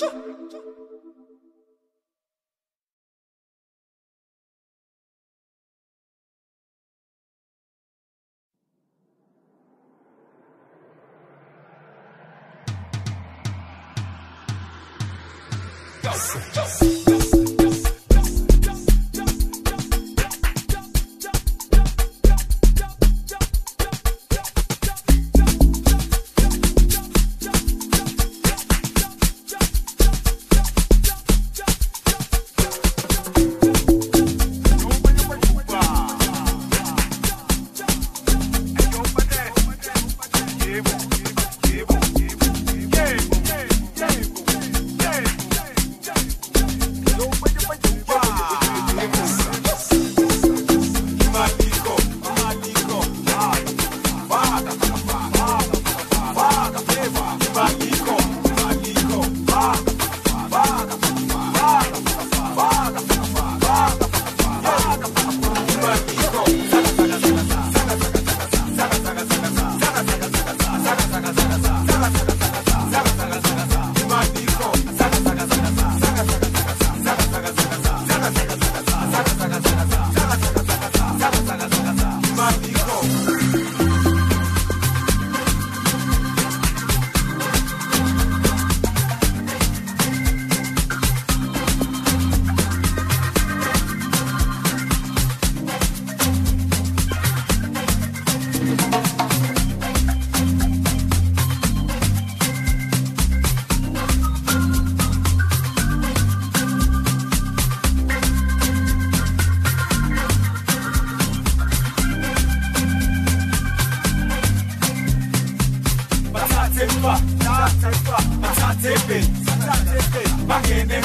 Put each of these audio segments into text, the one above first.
Tchau.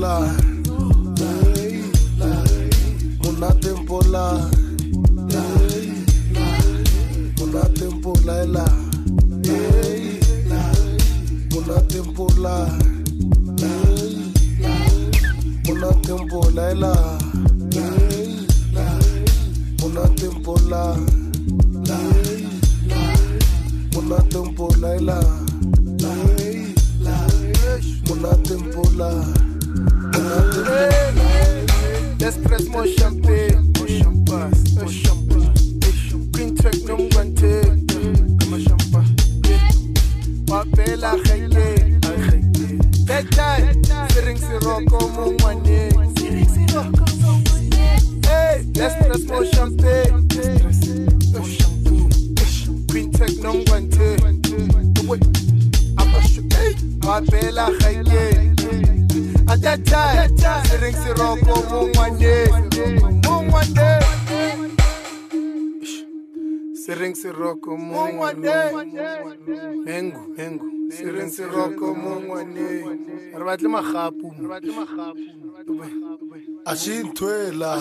fly. como un guané. Hey, let's press more champagne. Queen Tech nomgwante. Mabela gaike. At that time, sitting siroko mungwane. Mungwane. se reng se roko mo ngwaneng mengu mengu se reng se roko mo ngwaneng re batle magapu a se nthwela